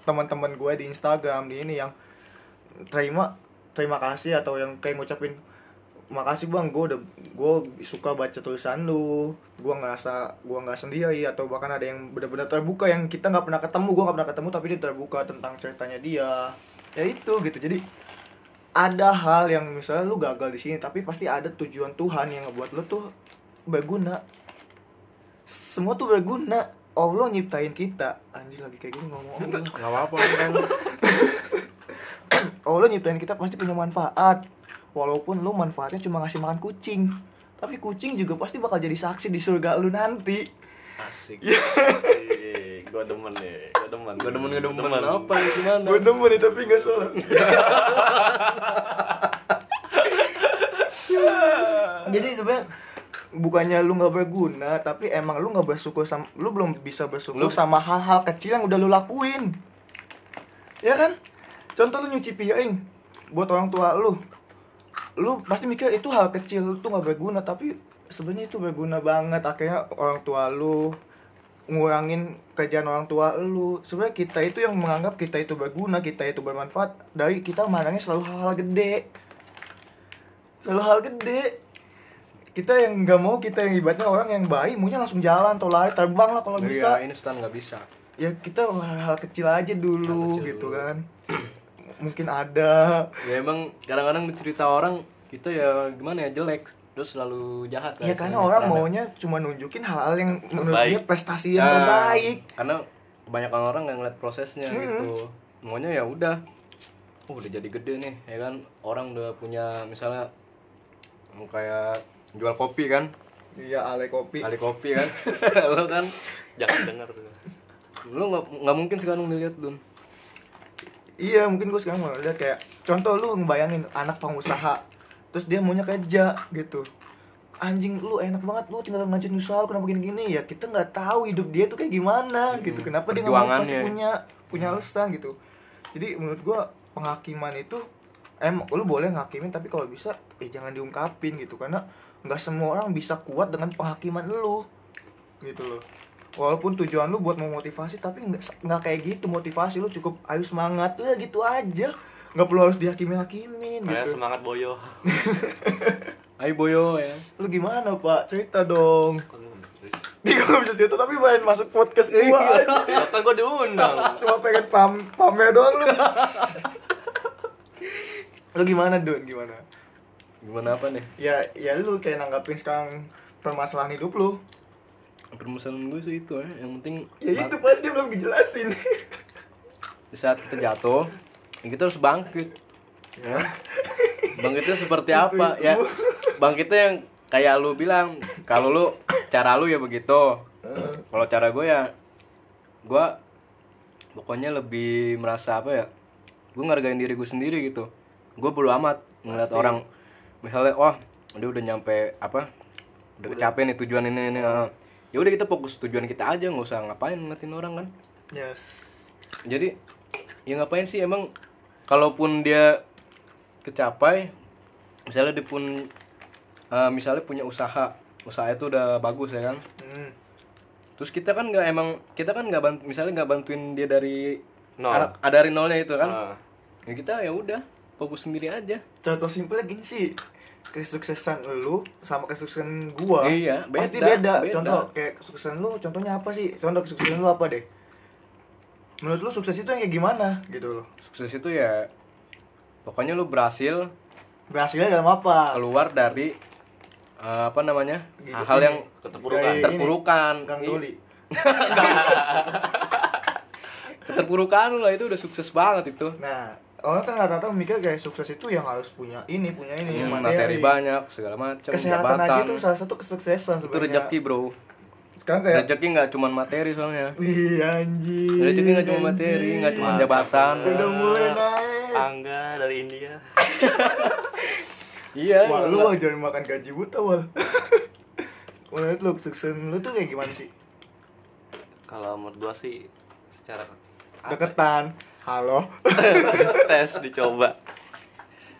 Teman-teman gue di Instagram di ini yang terima terima kasih atau yang kayak ngucapin makasih bang gue udah gue suka baca tulisan lu. Gue ngerasa gue nggak sendiri atau bahkan ada yang benar-benar terbuka yang kita nggak pernah ketemu gue nggak pernah ketemu tapi dia terbuka tentang ceritanya dia. Ya itu gitu. Jadi ada hal yang misalnya lu gagal di sini tapi pasti ada tujuan Tuhan yang ngebuat lu tuh berguna. Semua tuh berguna Allah nyiptain kita. Anjir lagi kayak gini ngomong. Nggak apa-apa kan. Allah nyiptain kita pasti punya manfaat. Walaupun lu manfaatnya cuma ngasih makan kucing. Tapi kucing juga pasti bakal jadi saksi di surga lu nanti. Asik. Asik. Gue demen nih. Gue demen. Gue demen gue demen. Apa ya gimana gue demen nih tapi gak salah. Jadi sebenarnya bukannya lu nggak berguna tapi emang lu nggak bersyukur sama lu belum bisa bersyukur Lu- sama hal-hal kecil yang udah lu lakuin. Ya kan? Contoh lu nyuci piring buat orang tua lu. Lu pasti mikir itu hal kecil itu nggak berguna tapi sebenarnya itu berguna banget. Akhirnya orang tua lu ngurangin kerjaan orang tua lu. Sebenarnya kita itu yang menganggap kita itu berguna kita itu bermanfaat. Dari kita mandangnya selalu hal-hal gede. Selalu hal gede kita yang nggak mau kita yang ibaratnya orang yang baik maunya langsung jalan atau lari terbang lah kalau bisa. iya instan nggak bisa. Ya kita hal-hal kecil aja dulu Hal kecil gitu dulu. kan. Mungkin ada. Ya emang kadang-kadang cerita orang kita ya gimana ya jelek terus selalu jahat kan ya karena orang Karena- maunya cuma nunjukin hal-hal yang menurut dia prestasi yang Nah, terbaik. karena kebanyakan orang nggak ngeliat prosesnya Hmm. gitu. Maunya ya udah oh udah jadi gede nih ya kan? Orang udah punya misalnya kayak jual kopi kan? Iya ale kopi. Kali kopi kan? Lo kan? Jangan denger tuh. Lu nggak nggak mungkin sekarang ngeliat dun. Iya mungkin gue sekarang mau lihat kayak contoh lu ngebayangin anak pengusaha terus dia maunya kerja gitu. Anjing lu enak banget lu tinggal ngajuin usaha lu kenapa gini gini ya kita nggak tahu hidup dia tuh kayak gimana gitu. Kenapa dia nggak perjuangannya. punya punya alasan gitu. Jadi menurut gua penghakiman itu em lu boleh ngakimin tapi kalau bisa eh jangan diungkapin gitu. Karena nggak semua orang bisa kuat dengan penghakiman lu. Gitu loh. Walaupun tujuan lu buat memotivasi tapi nggak nggak kayak gitu. Motivasi lu cukup ayo semangat. Ya gitu aja. Nggak perlu harus dihakimin hakimin gitu. semangat boyo. Ayo boyo ya. Lu gimana pak? Cerita dong. Dia gak bisa cerita tapi main masuk podcast gua. Aja. Ya kan gue diundang. Cuma pengen pam pamer doang lu. Lu gimana don gimana gimana apa nih? Ya ya lu kayak nanggapin sekarang permasalahan hidup lu. Permasalahan gue sih itu ya yang penting ya itu pas dia belum dijelasin. Di saat kita jatuh ya kita harus bangkit. Ya. Bangkitnya seperti apa? ya bangkitnya yang kayak lu bilang kalau lu cara lu ya begitu. Kalau cara gue ya gue pokoknya lebih merasa apa ya gue ngargain diri gue sendiri gitu. Gue bodo amat ngeliat orang misalnya wah dia udah nyampe apa udah kecapean nih tujuan ini ini ah. ya udah kita fokus tujuan kita aja nggak usah ngapain ngeliatin orang kan yes jadi ya ngapain sih emang kalaupun dia kecapai misalnya dia pun eh, misalnya punya usaha usaha itu udah bagus ya kan hmm. terus kita kan nggak emang kita kan nggak bantu misalnya nggak bantuin dia dari Nol. ada- ada dari nolnya itu kan Ah. ya kita ya udah fokus sendiri aja. Contoh simpelnya gini sih kesuksesan lu sama kesuksesan gua Iya, pasti beda, beda. beda. contoh kayak kesuksesan lu contohnya apa sih? Contoh kesuksesan lu apa deh? Menurut lu sukses itu yang kayak gimana? Gitu loh. Sukses itu ya pokoknya lu berhasil. Berhasilnya dalam apa? Keluar dari eh, apa namanya? Gitu, ini. yang Keterpurukan. Kayak ini, terpurukan. Kang Iya. Doli. Keterpurukan lah itu udah sukses banget itu. Nah orang kan rata-rata mikir kayak sukses itu yang harus punya ini punya ini Hmm, materi banyak segala macam kesehatan aja jabatan. itu salah satu kesuksesan itu sebenarnya. rezeki bro. Sekarang kayak rezeki nggak cuma materi soalnya. Wih anjing. Rezeki nggak cuma materi nggak cuma jabatan. Udah mulai naik. Angga dari India. Iya Wah lu wah jangan makan gaji buta wal. Menurut lu sukses lu tuh kayak gimana sih? kalau menurut gua sih secara deketan halo. Tes dicoba.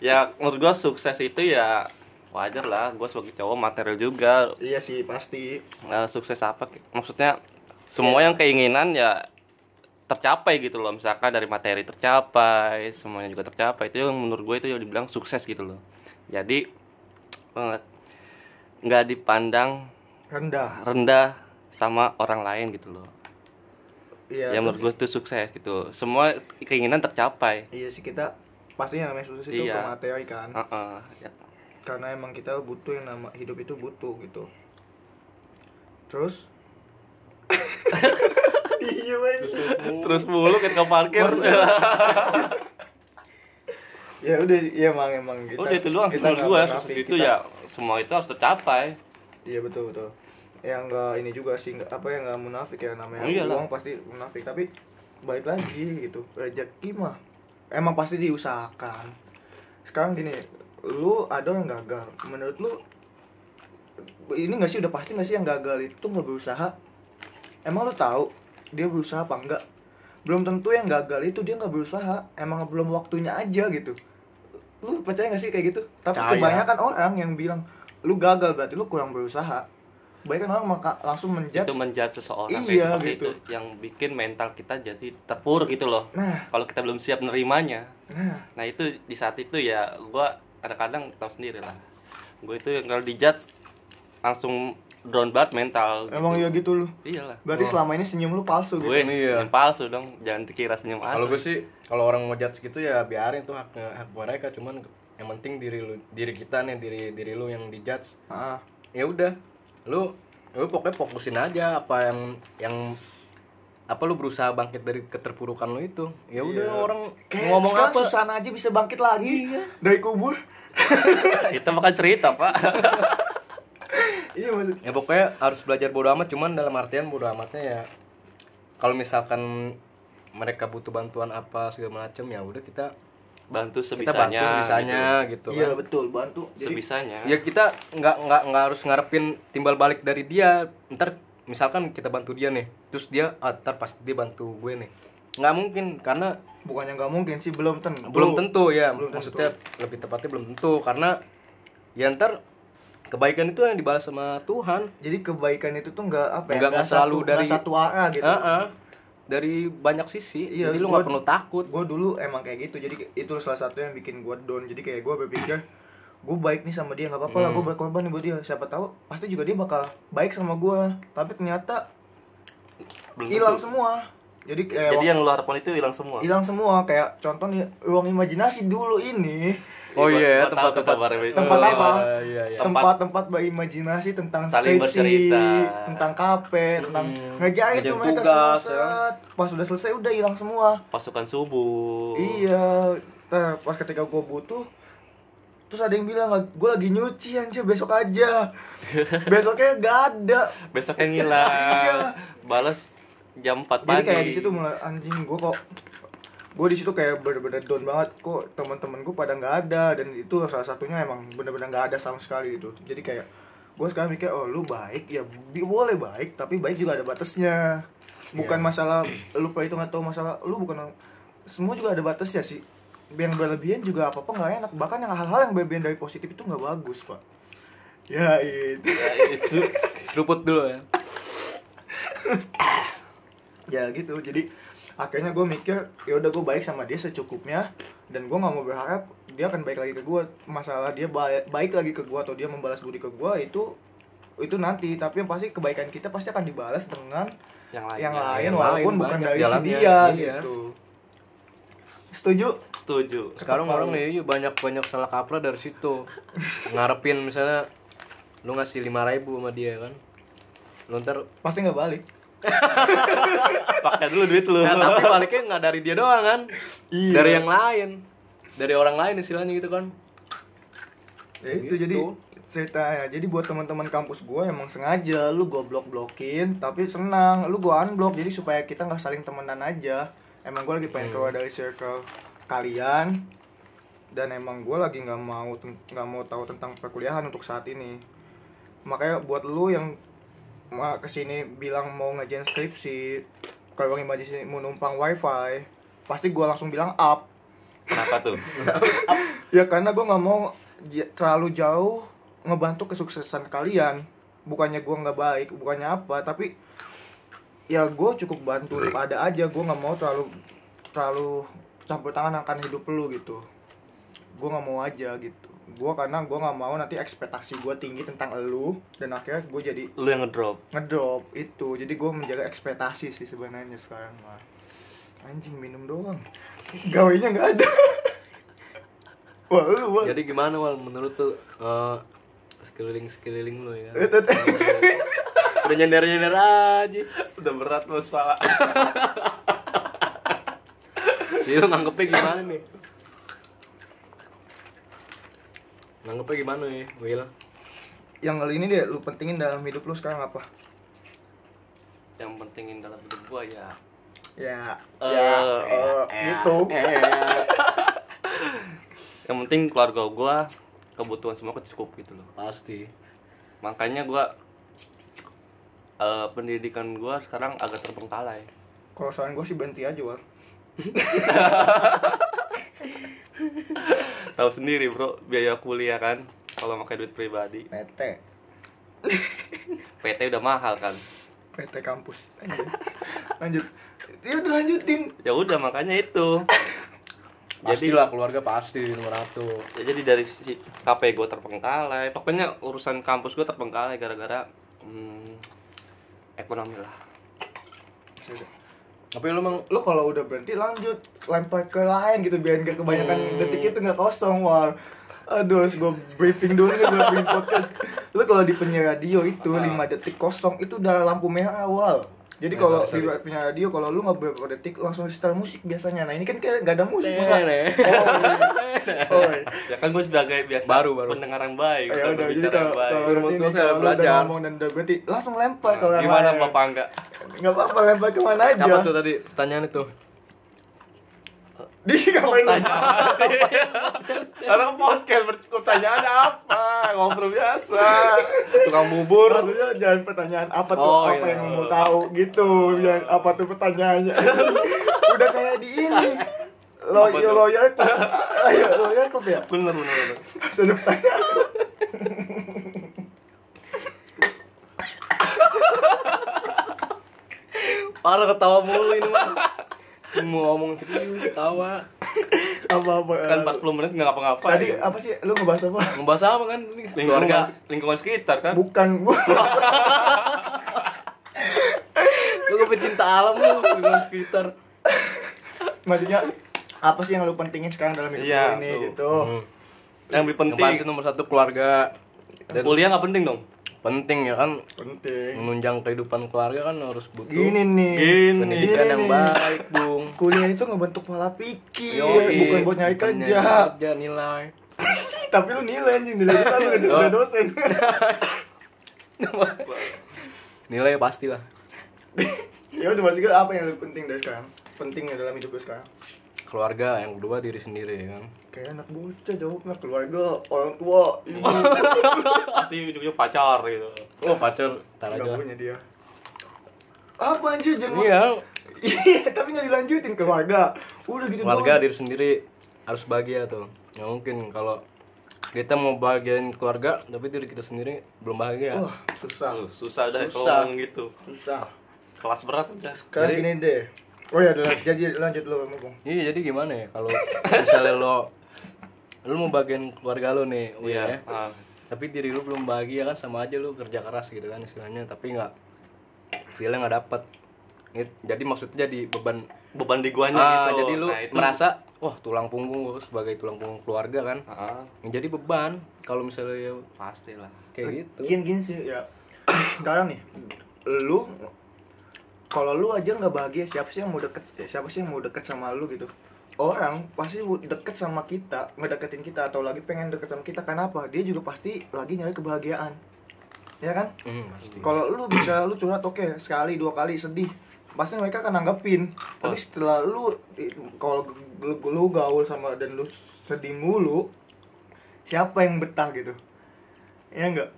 Ya menurut gua sukses itu ya wajar lah. Gua sebagai cowok material juga. Iya sih pasti. Nah, sukses apa? Maksudnya semua yang keinginan ya tercapai gitu loh. Misalkan dari materi tercapai semuanya juga tercapai. Itu yang menurut gue itu yang dibilang sukses gitu loh. Jadi nggak dipandang rendah. rendah sama orang lain gitu loh iya ya menurut gue itu sukses gitu. Semua keinginan tercapai. Iya sih kita pasti yang namanya sukses itu Iya. materi kan? Heeh, ya. karena emang kita butuh yang nama hidup itu butuh gitu. Terus? Iya terus mulu kan ke parkir ya udah iya emang emang kita udah itu doang kita sukses itu kita- ya semua itu harus tercapai. Iya betul betul yang enggak ini juga sih nggak apa yang enggak munafik ya namanya iyalah. uang pasti munafik. Tapi balik lagi gitu rezeki mah emang pasti diusahakan. Sekarang gini lu ada yang gagal menurut lu ini nggak sih udah pasti nggak sih yang gagal itu nggak berusaha? Emang lu tahu dia berusaha apa enggak belum tentu yang gagal itu dia nggak berusaha emang belum waktunya aja gitu. Lu percaya nggak sih kayak gitu? Tapi Percaya. kebanyakan orang yang bilang lu gagal berarti lu kurang berusaha kebanyakan orang maka langsung menjudge. Itu menjudge seseorang kayak Iya, seperti gitu. itu. Yang bikin mental kita jadi terpuruk gitu loh. Nah. kalau kita belum siap nerimanya. Nah. Nah itu di saat itu ya gue kadang-kadang tahu sendiri lah. Gue itu yang kalau dijudge langsung down banget mental emang iya gitu lu? Iyalah berarti selama ini senyum lu palsu gitu? Gue Iya. yang palsu dong. Jangan dikira senyum kalau gue sih kalau orang ngejudge gitu ya biarin tuh hak hak mereka. Cuman yang penting diri lu diri kita nih diri diri lu yang dijudge. Ah ya udah lu lu pokoknya fokusin aja apa yang yang apa lu berusaha bangkit dari keterpurukan lu itu. Ya udah orang Kayak ngomong sekarang apa? Susana aja bisa bangkit lagi. Dari kubur. Itu makan cerita pak. Iya maksud ya pokoknya harus belajar bodo amat cuman dalam artian bodo amatnya ya kalau misalkan mereka butuh bantuan apa segala macam ya udah kita bantu kita sebisanya bantu sebisanya gitu, iya kan. betul bantu gitu. jadi sebisanya ya kita nggak nggak nggak harus ngarepin timbal balik dari dia ntar misalkan kita bantu dia nih terus dia ah, ntar pasti dia bantu gue nih nggak mungkin karena bukannya nggak mungkin sih belum tentu belum tentu ya Belum tentu. maksudnya lebih tepatnya belum tentu karena ya ntar kebaikan itu yang dibalas sama Tuhan jadi kebaikan itu tuh nggak apa ya Nggak- selalu satu, dari- satu arah gitu Heeh. Dari banyak sisi Iya, jadi lu nggak perlu takut. gue dulu emang kayak gitu jadi itu salah satu yang bikin gue down. Jadi kayak gue berpikir gue baik nih sama dia nggak apa-apa lah gue Hmm. berkorban nih buat dia. Siapa tahu pasti juga dia bakal baik sama gue tapi ternyata hilang semua jadi kayak jadi yang lu harapkan itu hilang semua hilang semua kayak contoh nih ruang imajinasi dulu ini oh iya Gua tahu tuh tempat-tempat kabar ini. tempat Oh, apa iya, iya. tempat-tempat berimajinasi tentang Saling skripsi bercerita. tentang kafe tentang ngerjain tuh Ngerjain mereka tugas, semua set. pas udah selesai udah hilang semua pasukan subuh Iya, nah, pas ketika gue butuh, terus ada yang bilang gue lagi nyuci anjir besok aja. Besoknya gak ada. besok yang hilang Iya. balas jam 4 Jadi pagi kayak di situ mulai anjing gue kok gue di situ kayak bener-bener down banget. Kok teman-teman gue pada nggak ada dan itu salah satunya emang bener-bener nggak ada sama sekali itu jadi kayak gue sekarang mikir oh lu baik ya boleh baik tapi baik juga ada batasnya. Bukan masalah lu perhitung atau masalah lu bukan semua juga ada batasnya sih. Yang berlebihan juga apa apa nggak enak. Bahkan yang hal-hal yang berlebihan dari positif itu nggak bagus pak. Ya itu itu seruput dulu ya ya gitu. Jadi akhirnya gue mikir ya udah gue baik sama dia secukupnya dan gue nggak mau berharap dia akan baik lagi ke gue masalah dia baik, baik lagi ke gue atau dia membalas budi ke gue itu itu nanti. Tapi yang pasti kebaikan kita pasti akan dibalas dengan yang lain yang lain yang walaupun lain bukan dari si dia iya. gitu. Setuju? Setuju. Sekarang orang nih banyak banyak salah kaprah dari situ. Ngarepin misalnya lu ngasih lima ribu sama dia kan? Lu ntar pasti nggak balik pakai dulu duit lu. Nah, tapi baliknya nggak dari dia doang kan? Iya. dari yang lain. Dari orang lain istilahnya gitu kan? Ya itu Gitu. jadi ceritanya jadi buat teman-teman kampus gue emang sengaja lu gue blok blokin tapi senang. Lu gue unblock jadi supaya kita nggak saling temenan aja. Emang gue lagi pengen keluar dari circle kalian dan emang gue lagi nggak mau nggak mau tahu tentang perkuliahan untuk saat ini. Makanya buat lu yang ke sini bilang mau ngejain skripsi kalau imajinasi mau numpang wifi pasti gue langsung bilang up. Kenapa tuh? ya karena gue nggak mau terlalu jauh ngebantu kesuksesan kalian. Bukannya gue nggak baik bukannya apa tapi ya gue cukup bantu pada aja. Gue nggak mau terlalu terlalu campur tangan akan hidup lu gitu. Gue nggak mau aja gitu gue karena gue nggak mau nanti ekspektasi gue tinggi tentang lu dan akhirnya gue jadi Lu yang ngedrop. ngedrop itu jadi gue menjaga ekspektasi sih sebenarnya sekarang mah anjing minum doang gawainya nggak ada wah lu wah Jadi gimana wal menurut tuh eh, sekeliling sekeliling lo ya? Udah nyender nyender aja. Udah berat bos pala. Jadi lo nganggepnya gimana nih? Nganggepnya gimana ya, Will? yang kali ini deh lu pentingin dalam hidup lu sekarang apa? Yang pentingin dalam hidup gua ya. Ya Eh, ya eh, gitu. Yang penting keluarga gua kebutuhan semua cukup gitu loh. Pasti. makanya gua eh, pendidikan gua sekarang agak terbengkalai kalau saran gue sih berhenti aja wal tahu sendiri bro biaya kuliah kan kalau pakai duit pribadi. PT PT udah mahal kan? PT kampus. Anjir. lanjut. Ya udah lanjutin. Ya udah makanya itu. Jadi lah keluarga pasti nomor satu. ya, jadi dari si KP gue terbengkalai pokoknya urusan kampus gue terbengkalai gara-gara hmm, ekonomi lah Tapi lu emang lu kalau udah berhenti lanjut. Lempar ke lain gitu biar nggak kebanyakan Hmm. detik itu nggak kosong wal aduh harus gue briefing dulu nih gue bikin podcast. Lu kalau di penyiar radio itu 5 detik kosong itu udah lampu merah awal jadi kalau di penyiar radio kalau lu nggak beberapa detik langsung setel musik biasanya. Nah ini kan kayak nggak ada musik masa? Oh, iya. ya kan gue sebagai biasa Baru, baru. pendengar yang baik Oh, ya udah. Jadi kalau baik. kalau kalau lu udah belajar. ngomong dan udah berhenti langsung lempar orang gimana bapak enggak nggak apa-apa lempar ke mana aja. Apa tuh tadi pertanyaan itu? Di ngapain lu? Orang podcast pertanyaannya apa? Ngobrol biasa. Tukang bubur. Maksudnya jangan pertanyaan apa tuh, Oh, apa iya. yang mau tahu gitu. Jangan apa tuh pertanyaannya. Udah kayak di ini. Lawyer tuh? lawyer club. Ayo, lawyer club ya. Bener bener bener. Sudah pertanyaan. Parah ketawa mulu ini mah. Mau ngomong serius ketawa. Apa-apa. Kan 40 menit nggak ngapa-ngapain. Tadi apa sih? Lu ngebahas apa? Ngebahas apa kan lingkungan Keluarga. lingkungan sekitar kan? Bukan gua. Lu gue pecinta alam lu di sekitar. Maksudnya apa sih yang lu pentingin sekarang dalam hidup Iya, lu ini tuh. gitu. Hmm. Yang lebih penting. Nomor satu keluarga. Dan Kuliah nggak penting dong. Penting ya kan Penting. menunjang kehidupan keluarga kan harus butuh Gini nih. Gini. pendidikan Gini yang nih. baik, Bung. Kuliah itu ngebentuk pola pikir, Yoi. bukan buat nyari kerja. kerja nilai. Tapi lu nilai anjing, nilai kita lu jadi dosen. Nilai pasti lah. ya udah maksudnya apa yang lebih penting dari sekarang? Penting ya dalam hidup lu sekarang. Keluarga yang kedua diri sendiri ya kan. Kayak anak bocah jawabnya keluarga, orang tua, ibu. Pasti ujungnya pacar gitu. Oh, pacar tar aja. punya dia. Apa anjir jangan Iya, Iya, tapi nggak dilanjutin keluarga. Udah gitu keluarga doang. diri sendiri harus bahagia tuh. Nggak mungkin kalau kita mau bahagiain keluarga tapi diri kita sendiri belum bahagia. Wah, susah. Susah dah kalau Susah. ngomong gitu. Susah. Kelas berat udah. Sekarang Jadi- gini deh. Oh ya, udah, jadi lanjut lu ngomong. Iya, jadi gimana ya kalau misalnya lo lo mau bagian keluarga lo nih, Wi, Iya. ya. Ah. Tapi diri lu belum bahagia kan sama aja lu kerja keras gitu kan istilahnya, tapi nggak feelnya nggak dapet. Jadi maksudnya jadi beban Beban di guanya ah, gitu. jadi lu Nah, itu- merasa wah tulang punggung gua sebagai tulang punggung keluarga kan. Ah, Ya, jadi beban kalau misalnya ya pasti lah. kayak gitu. Gini gini sih ya. Sekarang nih, lu kalau lu aja nggak bahagia siapa sih yang mau deket siapa sih yang mau deket sama lu gitu orang pasti deket sama kita ngedeketin kita atau lagi pengen deket sama kita. Karena apa dia juga pasti lagi nyari kebahagiaan. Ya kan? Pasti. kalau lu bisa lu curhat oke sekali dua kali sedih. Pasti mereka akan nanggepin. Tapi setelah lu kalau lu, lu gaul sama dan lu sedih mulu siapa yang betah gitu? Ya enggak.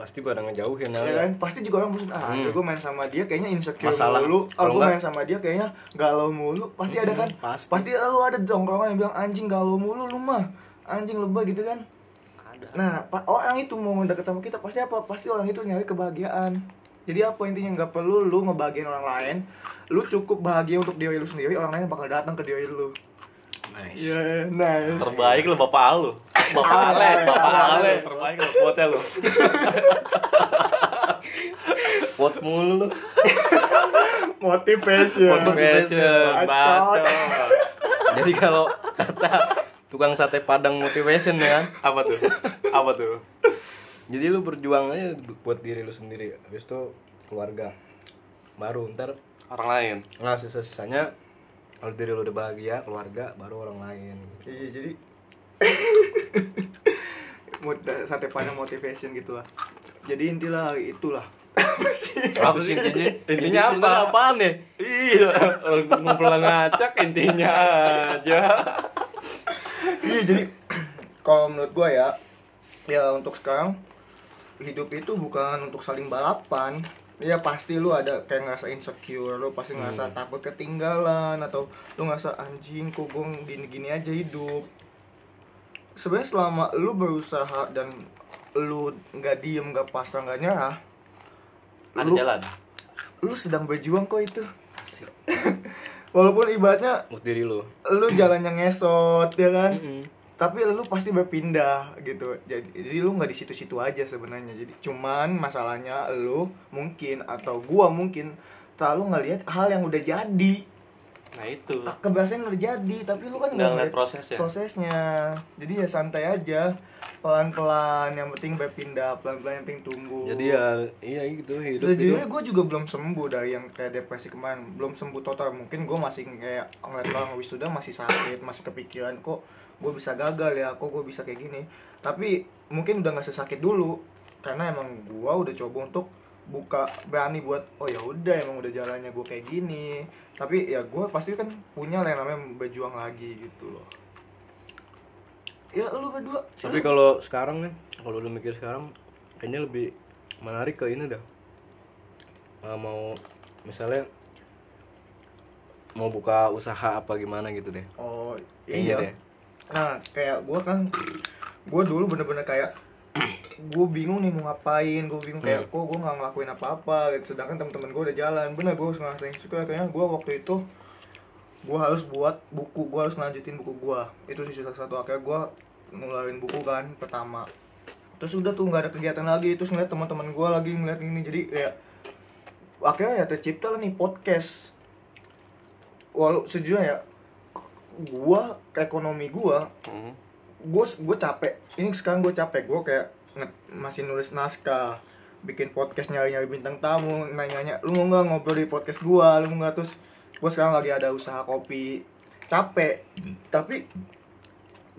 Pasti pada ngejauhin ya ya, kan? Pasti juga orang bosan ah Hmm. gue main sama dia kayaknya insecure Masalah. mulu. Ah Kalau gue main sama dia kayaknya galau mulu. Pasti ada kan? pasti. pasti lu ada dongkrongan yang bilang anjing galau mulu lu mah. Anjing lebay gitu kan? Ada. Nah pa- orang itu mau deket sama kita pasti apa? Pasti orang itu nyari kebahagiaan. Jadi apa intinya? Nggak perlu lu ngebahagiain orang lain. Lu cukup bahagia untuk diri lu sendiri orang lain bakal datang ke diri lu nice. Iya nice. Terbaik lo bapak lu. Bapak Ale, bapak Ale. terbaik lo kuatnya lo Quote mulu lu. Motivation. Motivation Bacot. jadi kalau kata tukang sate padang motivation ya kan apa tuh? Apa tuh? Jadi lu berjuang aja buat diri lu sendiri. Habis itu keluarga. Baru ntar orang lain. Nah sisa sisanya kalau diri lu udah bahagia keluarga baru orang lain. Iya jadi sate padang motivation gitu lah. Jadi intilah itulah. Apa sih intinya? Intinya apa? apaan ya? Iya. Ngumpul ngacak intinya aja. Iya jadi kalau menurut gua ya ya untuk sekarang hidup itu bukan untuk saling balapan ya pasti lu ada kayak ngerasa insecure lu pasti ngerasa takut ketinggalan atau lu ngerasa anjing kok gue gini-gini aja hidup. Sebenarnya selama lu berusaha dan lu nggak diem nggak pasrah nggak nyerah ada lu, jalan. lu sedang berjuang kok itu. Walaupun ibaratnya buat diri lu. lu jalannya ngesot ya kan? Mm-mm. Tapi lu pasti berpindah gitu. Jadi jadi lu nggak di situ-situ aja sebenarnya. Jadi cuman masalahnya lu mungkin atau gua mungkin terlalu ngelihat hal yang udah jadi. Nah itu. Keberhasilan udah jadi tapi lu kan Nggak ngeliat prosesnya. prosesnya. Jadi ya santai aja. Pelan-pelan yang penting berpindah pelan-pelan yang penting tunggu jadi ya iya gitu hidup Sejujurnya gue juga belum sembuh dari yang kayak depresi kemarin. Belum sembuh total. Mungkin gue masih kayak ngeliat orang wisuda masih sakit Masih kepikiran kok gue bisa gagal ya Kok gue bisa kayak gini. Tapi mungkin udah gak sesakit dulu Karena emang gue udah coba untuk buka berani buat oh ya udah emang udah jalannya gue kayak gini. Tapi ya gue pasti kan punya lah yang namanya berjuang lagi gitu loh. Ya lu berdua tapi kalau sekarang nih kalau lu mikir sekarang kayaknya lebih menarik ke ini dah. Eh, mau misalnya mau buka usaha apa gimana gitu deh. Oh Kayaknya iya. deh. Nah kayak gue kan gue dulu bener-bener kayak gue bingung nih mau ngapain gue bingung kayak Hmm. kok gue nggak ngelakuin apa-apa gitu. sedangkan teman-teman gue udah jalan bener gue harus ngerasain suka kayaknya gue waktu itu gue harus buat buku gue harus lanjutin buku gue itu sih salah satu. Akhirnya gue ngeluarin buku kan pertama. Terus udah tuh nggak ada kegiatan lagi. Terus ngeliat teman-teman gue lagi ngeliat ini. Jadi kayak akhirnya ya tercipta lah nih podcast. Walau sejujurnya ya gua ekonomi gua Hmm. gue gue capek. Ini sekarang gue capek. Gue kayak masih nulis naskah bikin podcast nyari nyari bintang tamu nanya nanya lu mau nggak ngobrol di podcast gue lu mau nggak? Terus gue sekarang lagi ada usaha kopi. Capek. Tapi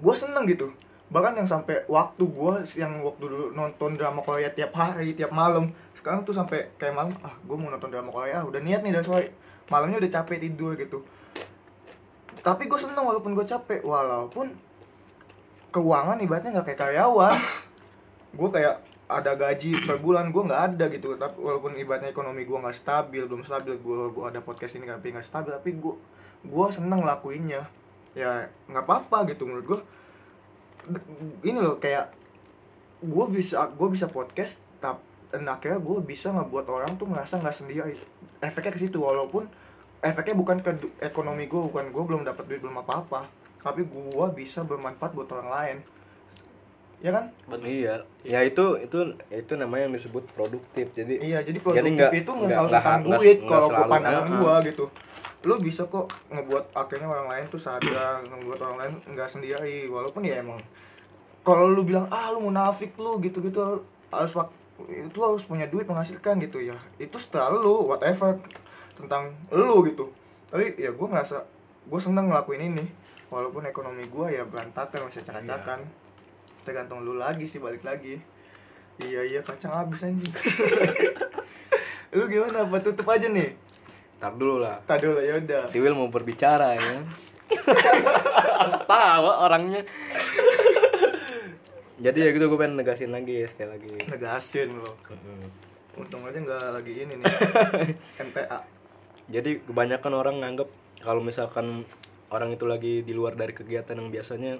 gue seneng gitu. Bahkan yang sampai waktu gue yang waktu dulu nonton drama Korea tiap hari tiap malam sekarang tuh sampai kayak malam ah gue mau nonton drama Korea ah, udah niat nih dari sore malamnya udah capek tidur gitu tapi gue seneng walaupun gue capek walaupun keuangan ibaratnya nggak kayak karyawan. Gue kayak ada gaji per bulan gue nggak ada gitu. Tapi walaupun ibaratnya ekonomi gue nggak stabil belum stabil gue gue ada podcast ini tapi nggak stabil tapi gue gue seneng lakuinnya. Ya nggak apa-apa gitu menurut gue ini loh kayak gue bisa gue bisa podcast tapi dan akhirnya gue bisa ngebuat orang tuh ngerasa nggak sendiri. Efeknya ke situ walaupun efeknya bukan ke ekonomi gue bukan gue belum dapat duit belum apa apa tapi gue bisa bermanfaat buat orang lain. Ya kan? Bener. iya. Ya itu itu itu namanya yang disebut produktif. Jadi iya jadi produktif nggak- itu nggak selalu tentang duit kalau gue pandangan gue gitu. Lu bisa kok ngebuat akhirnya orang lain tuh sadar ngebuat orang lain nggak sendiri. Walaupun ya emang kalau lu bilang ah lu munafik lu gitu gitu harus pak itu harus punya duit menghasilkan gitu ya. Itu setelah lu whatever tentang lu gitu. Tapi ya gue ngerasa gue seneng ngelakuin ini. Walaupun ekonomi gue ya berantakan masih acak-acakan. Tergantung lu lagi sih balik lagi. Iya iya kacang habis anjing. Lu gimana? Apa tutup aja nih? Tar dulu lah. Tadi dulu ya udah. Si Will mau berbicara ya. Tahu orangnya. Jadi ya gitu gue pengen negasin lagi ya sekali lagi. Negasin lo untung aja nggak lagi ini nih. MTA jadi kebanyakan orang nganggep kalau misalkan orang itu lagi di luar dari kegiatan yang biasanya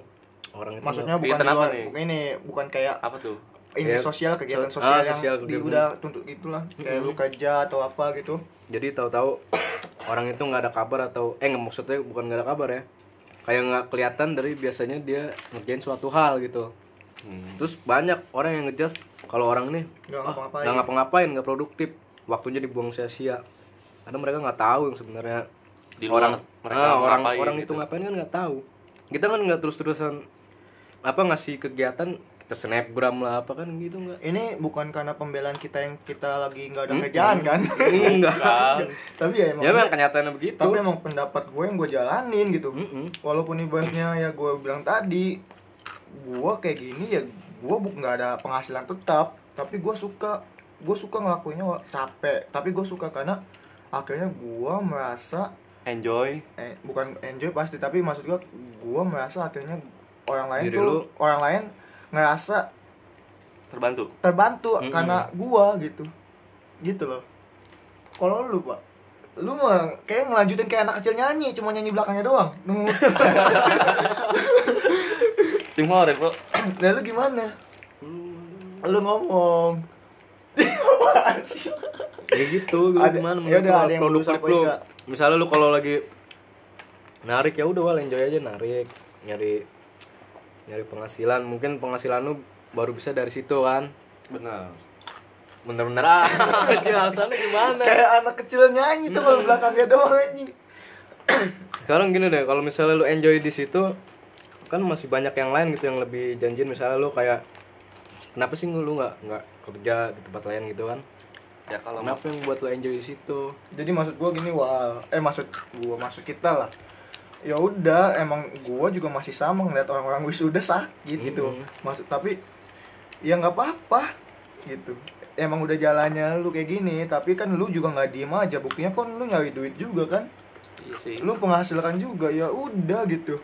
orang itu maksudnya bukan di luar- nih? ini bukan kayak apa tuh ini Ya, sosial kegiatan so- sosial ah, yang sosial di kegiatan. udah tuntut itulah kayak lu kerja atau apa gitu jadi tahu-tahu orang itu nggak ada kabar atau eh nggak maksudnya bukan nggak ada kabar ya kayak nggak kelihatan dari biasanya dia ngerjain suatu hal gitu Hmm. terus banyak orang yang ngejudge kalau orang ini Nggak ah, ngapa-ngapain. nggak ngapa-ngapain nggak produktif waktunya dibuang sia-sia karena mereka nggak tahu yang sebenarnya Di luar orang mereka ah, orang ngapain orang gitu. itu ngapain kan nggak tahu. Kita kan nggak terus-terusan apa ngasih kegiatan kita snapgram lah apa kan gitu nggak. Ini bukan karena pembelaan kita yang kita lagi nggak ada kerjaan kan? Enggak tapi ya emang ya memang kenyataannya begitu. Tapi emang pendapat gue yang gue jalanin gitu. Mm-mm. walaupun ibaratnya ya gue bilang tadi gue kayak gini ya gue buk nggak ada penghasilan tetap. Tapi gue suka gue suka ngelakuinnya capek. Tapi gue suka karena akhirnya gue merasa enjoy. Eh, bukan enjoy pasti tapi maksud gue gue merasa akhirnya orang lain Diri tuh lu. orang lain ngerasa terbantu. terbantu Mm-mm. karena gua gitu. Gitu loh. Kalau lu pak lu mah kayak ngelanjutin kayak anak kecil nyanyi cuma nyanyi belakangnya doang. Tim horor bro nah lu gimana? Lu ngomong Ya gitu Ada- gimana? ya menurut udah, lu ada yang sampai lu misalnya lu kalau lagi narik ya udah wal enjoy aja narik nyari nyari penghasilan. Mungkin penghasilan lu baru bisa dari situ kan? Benar. Bener-bener ah anjing, alasannya gimana? Kayak anak kecil nyanyi tuh kalau belakangnya doang anjing. Sekarang gini deh kalau misalnya lu enjoy di situ kan masih banyak yang lain gitu yang lebih janjian. Misalnya lu kayak kenapa sih lu nggak nggak kerja di tempat lain gitu kan ya kalau kenapa yang buat lu enjoy di situ? Jadi maksud gua gini wal. Eh maksud gua maksud kita lah. Ya udah emang gua juga masih sama ngeliat orang-orang wisuda sakit gitu. Mm. maksud tapi ya nggak apa-apa gitu. Emang udah jalannya lu kayak gini tapi kan lu juga nggak diem aja. Buktinya kan lu nyari duit juga kan. Iya sih. Lu penghasilkan juga ya udah gitu.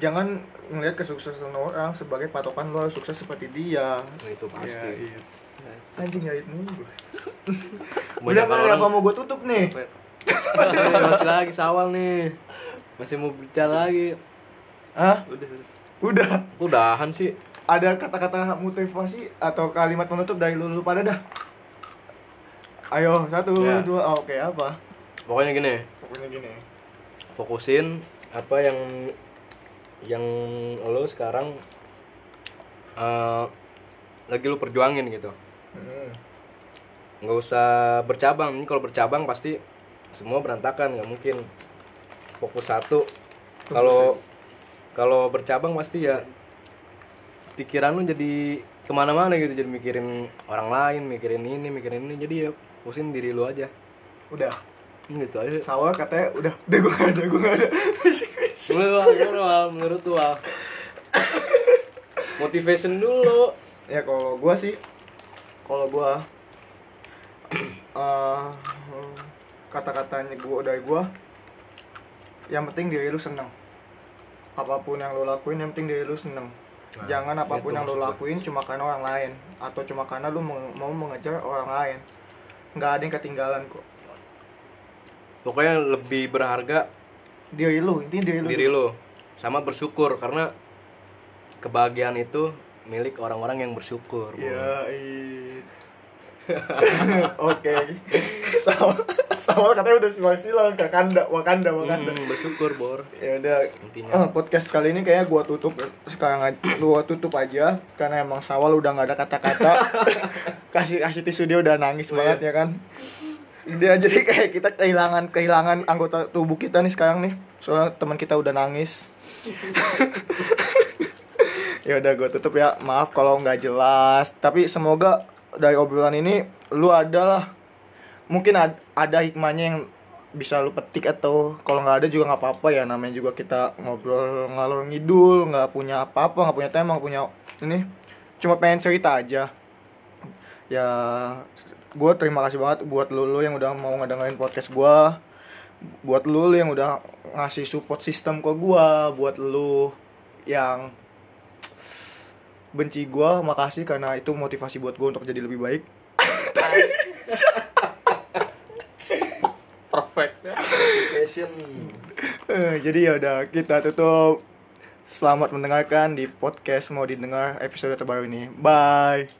Jangan ngelihat kesuksesan orang sebagai patokan lu harus sukses seperti dia. Nah, itu pasti. Ya, iya. Anjing nyait mulu gua. Banyak udah orang- apa mau gue tutup nih Eh, masih lagi sawal nih masih mau bicara lagi Hah? udah Udah. udahan sih Ada kata-kata motivasi atau kalimat penutup dari lu, lu pada dah. Ayo, satu, Ya. dua, oh, oke apa? pokoknya gini Pokoknya gini. fokusin apa yang yang lo sekarang eh, lagi lo perjuangin gitu. Nggak usah bercabang. Ini kalau bercabang pasti semua berantakan nggak mungkin. Fokus satu. Kalau kalau bercabang pasti ya pikiran lu jadi ke mana-mana gitu. Jadi mikirin orang lain mikirin ini mikirin ini. Jadi ya fokusin diri lu aja. Udah. gitu aja. Sawal katanya udah, udah gue gak ada, gue gak ada. menurut menurut menurut Wal. motivation dulu. Ya kalau gua sih kalau gua eh kata-katanya gua dari gua yang penting diri lu seneng. Apa pun yang lu lakuin yang penting diri lu seneng. Nah, jangan apa pun itu yang lu lakuin cuma karena orang lain atau cuma karena lu mau mengejar orang lain. Nggak ada yang ketinggalan kok. Pokoknya lebih berharga diri lu intinya diri lu diri lu. Sama bersyukur karena kebahagiaan itu milik orang-orang yang bersyukur. Ya, iya. Oke. Sama sama katanya udah silang-silang Wakanda, Wakanda, Wakanda. Hmm, bersyukur bor Ya udah Intinya. eh, podcast kali ini kayak gua tutup sekarang aja gua tutup aja karena emang Sawal udah nggak ada kata-kata. kasih kasih tisu dia udah nangis banget ya kan. Dia jadi kayak kita kehilangan kehilangan anggota tubuh kita nih sekarang nih. Soalnya teman kita udah nangis. Ya udah gue tutup ya. Maaf kalau nggak jelas. Tapi semoga dari obrolan ini lu adalah mungkin ad- ada hikmahnya yang bisa lu petik atau kalau nggak ada juga nggak apa-apa ya. Namanya juga kita ngobrol ngalor ngidul nggak punya apa-apa nggak punya tema nggak punya ini. Cuma pengen cerita aja. Ya gue terima kasih banget buat lu, lu yang udah mau ngedengerin podcast gue buat lu, lu yang udah ngasih support sistem ke gue buat lu yang benci gue makasih karena itu motivasi buat gue untuk jadi lebih baik. Perfect. Passion. Eh, jadi ya udah kita tutup. Selamat mendengarkan di podcast mau didengar episode terbaru ini. Bye